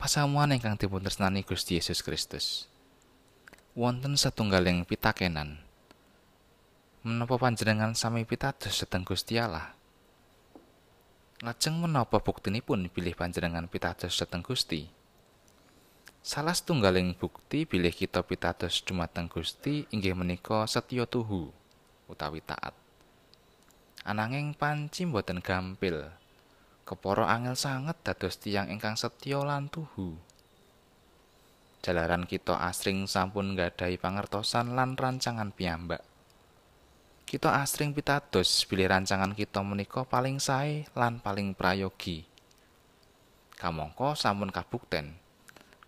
Pasamuan ingkang dipun tresnani Gusti Yesus Kristus. Wonten satunggaling pitakenan. Menapa panjenengan sami pitados dhateng Gusti Allah? Lajeng menapa buktinipun bilih panjenengan pitados dhateng Gusti? Salah setunggaling bukti bilih kita pitados dumateng Gusti inggih menika setya tuhu utawi taat. Ananging panci boten gampil. Kepara angel sanget dados tiyang ingkang setya lan tuhu. Jalaran kita asring sampun nggadahi pangertosan lan rancangan piyambak. Kita asring pitados bilih rancangan kita menika paling sae lan paling prayogi. Kamangka sampun kabukten.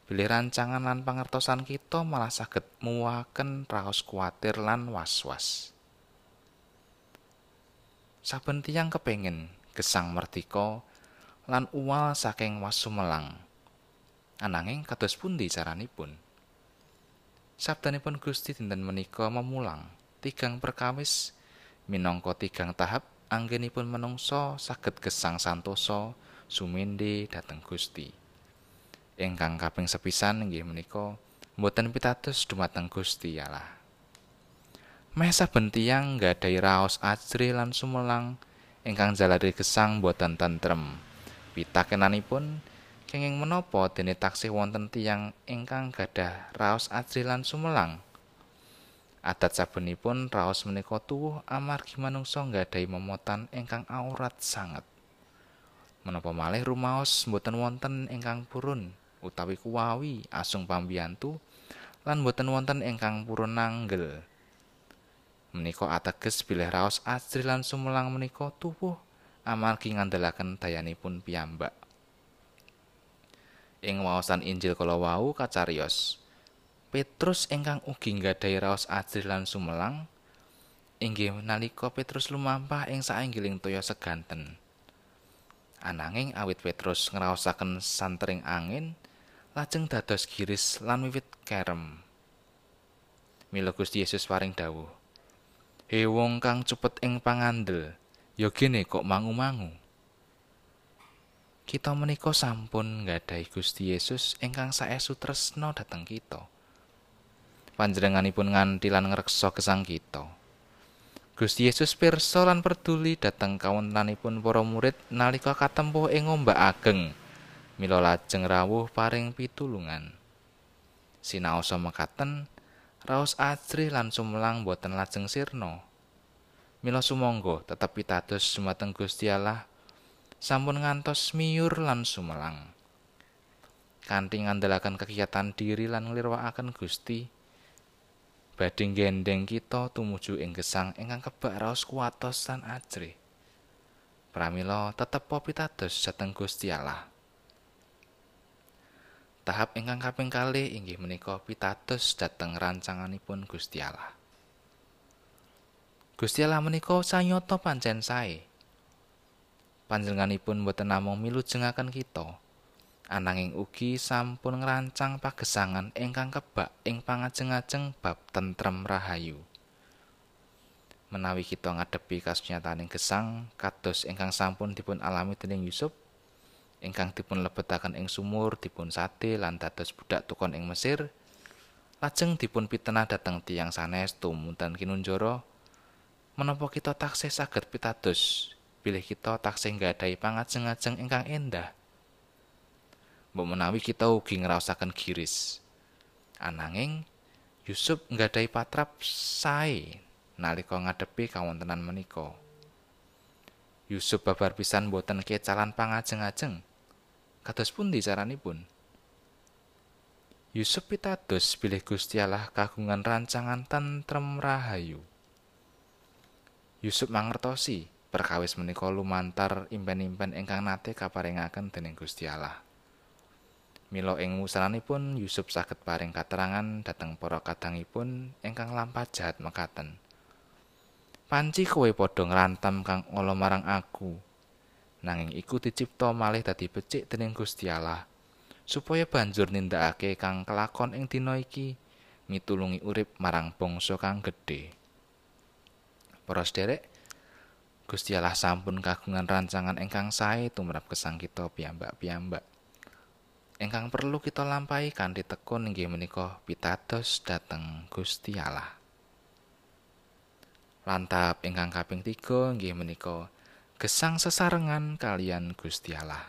Bilih rancangan lan pangertosan kita malah saged muwaken raos kuatir lan was-was. Saben tiyang kepengin gesang merdika lan uwal saking wasumelang. Ananging kados pundi caranipun? Sabdanipun Gusti dinten menika memulang tigang perkawis minangka tigang tahap anggenipun menungsa saged gesang santosa sumende dhateng Gusti. Ingkang kaping sepisan inggih menika mboten pitados dumateng Gusti Allah. Meh saben tiyang nggadahi raos ajri lan sumelang ingkang jalari gesang boten tentrem. Pitakenanipun kenging menapa dene taksih wonten tiyang ingkang gadah raos ajri lan sumelang. Adat sabenipun raos menika tuwuh amargi manungsa nggadahi momotan ingkang aurat sanget. Menapa malih rumaos boten wonten ingkang purun utawi kuwawi asung pambiyantu lan boten wonten ingkang purun nanggel. menika ateges bilih raos asri lan sumelang menika tuwuh amargi ngandelaken dayanipun piyambak. Ing waosan Injil kala wau kacariyos, Petrus ingkang ugi nggadahi raos asri lan sumelang inggih nalika Petrus lumampah ing saenggiling toya seganten. Ananging awit Petrus ngraosaken santring angin, lajeng dados giris lan wiwit kerem. Mila Gusti Yesus paring dawuh, He wong kang cepet ing pangandel, ya gene kok mangu-mangu. Kita menika sampun nggadahi Gusti Yesus ingkang saestu tresna dhateng kita. Panjenenganipun nganti lan ngreksa gesang kita. Gusti Yesus pirsa lan peduli dhateng kawontenanipun para murid nalika katempuh ing ombak ageng. Mila lajeng rawuh paring pitulungan. Sinaosa mekaten, raos ajri lan sumelang boten lajeng sirna. Mila sumangga tetep pitados dumateng Gusti Allah sampun ngantos miyur lan sumelang. Kanthi ngandelaken kegiatan diri lan nglirwakaken Gusti badhe gendeng kita tumuju ing gesang ingkang kebak raos kuatos lan ajri. Pramila tetep pitados dhateng Gusti Allah. Tahap ingkang kaping kalih inggih menika pitados dhateng rancanganipun Gusti Allah. Gusti Allah menika sanyata pancen sae. Panjenenganipun boten namung milujengaken kita, ananging ugi sampun ngrancang pagesangan ingkang kebak ing pangajeng-ajeng bab tentrem rahayu. Menawi kita ngadepi kasunyataning gesang kados ingkang sampun dipun alami dening Yusuf, ingkang dipun lebetaken ing sumur dipun sate lan dados budak tukon ing Mesir lajeng dipun pitenah dhateng tiyang sanes tumunten kinunjara menapa kita taksih saged pitados? Bilih kita taksih nggadahi pangajeng-ajeng ingkang endah. Mbok menawi kita ugi ngraosaken giris. Ananging Yusuf nggadahi patrap sae nalika ngadepi kawontenan menika. Yusuf babar pisan boten kecalan pangajeng-ajeng. Kados pundi caranipun Yusuf pitados bilih Gusti Allah kagungan rancangan tentrem rahayu Yusuf mangertosi perkawis menika lumantar impen-impen ingkang nate kaparingaken dening Gusti Allah Milo ing wusananipun Yusuf saged paring katerangan dhateng para kadangipun ingkang lampah jahat mekaten. Panci kowe padha ngrantam kang ala marang aku, nanging iku dicipta malih dadi becik dening Gusti Allah supaya banjur nindakake kang kelakon ing dina iki mitulungi urip marang bangsa kang gedhe. Para sederek, Gusti Allah sampun kagungan rancangan ingkang sae tumrap gesang kita piyambak-piyambak. ingkang perlu kita lampahi kanthi tekun inggih menika pitados dhateng Gusti Allah. Lantap ingkang kaping 3 inggih menika gesang sesarengan kalian Gusti Allah.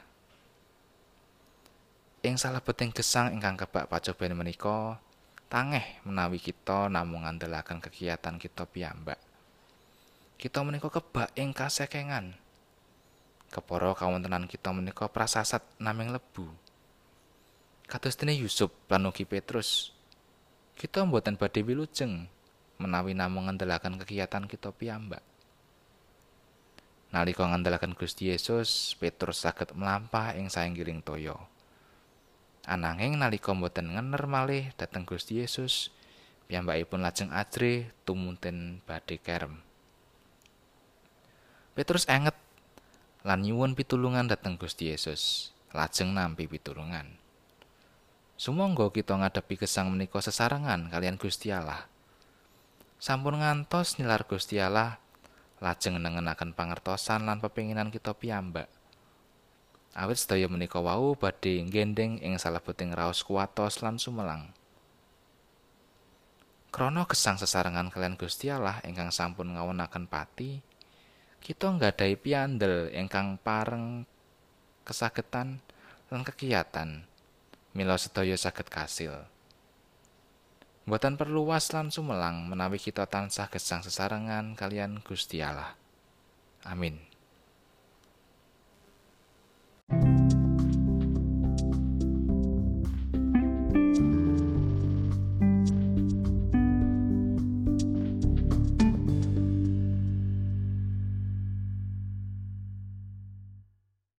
Ing salebeting gesang ingkang kebak pacoban menika tangeh menawi kita namung ngandelaken kegiatan kita piyambak. Kita menika kebak ing kasekengan. Kepara kawontenan kita menika prasasat naming lebu. Kados dene Yusuf lan ugi Petrus. Kita mboten badhe wilujeng menawi namung ngandelaken kegiatan kita piyambak. Nalika ngandelaken Gusti Yesus, Petrus saged mlampah ing saenggiring toya. Ananging nalika mboten ngener malih dhateng Gusti Yesus, piyambakipun lajeng ajre tumunten badhe kerem. Petrus enget lan nyuwun pitulungan dhateng Gusti Yesus, lajeng nampi pitulungan. Sumangga kita ngadepi gesang menika sesarengan kalian Gusti Allah. Sampun ngantos nilar Gusti Allah lajeng nengenaken pangertosan lan pepinginan kita piyambak. Awit sedaya menika wau badhe gendeng ing salebeting raos kuatos lan sumelang. Krana gesang sesarengan kalian Gusti Allah ingkang sampun ngawonaken pati, kita nggadahi piandel ingkang pareng kesagetan lan kegiatan mila sedaya saged kasil. Mboten perlu was lan sumelang menawi kita tansah gesang sesarengan kalian Gusti Allah. Amin.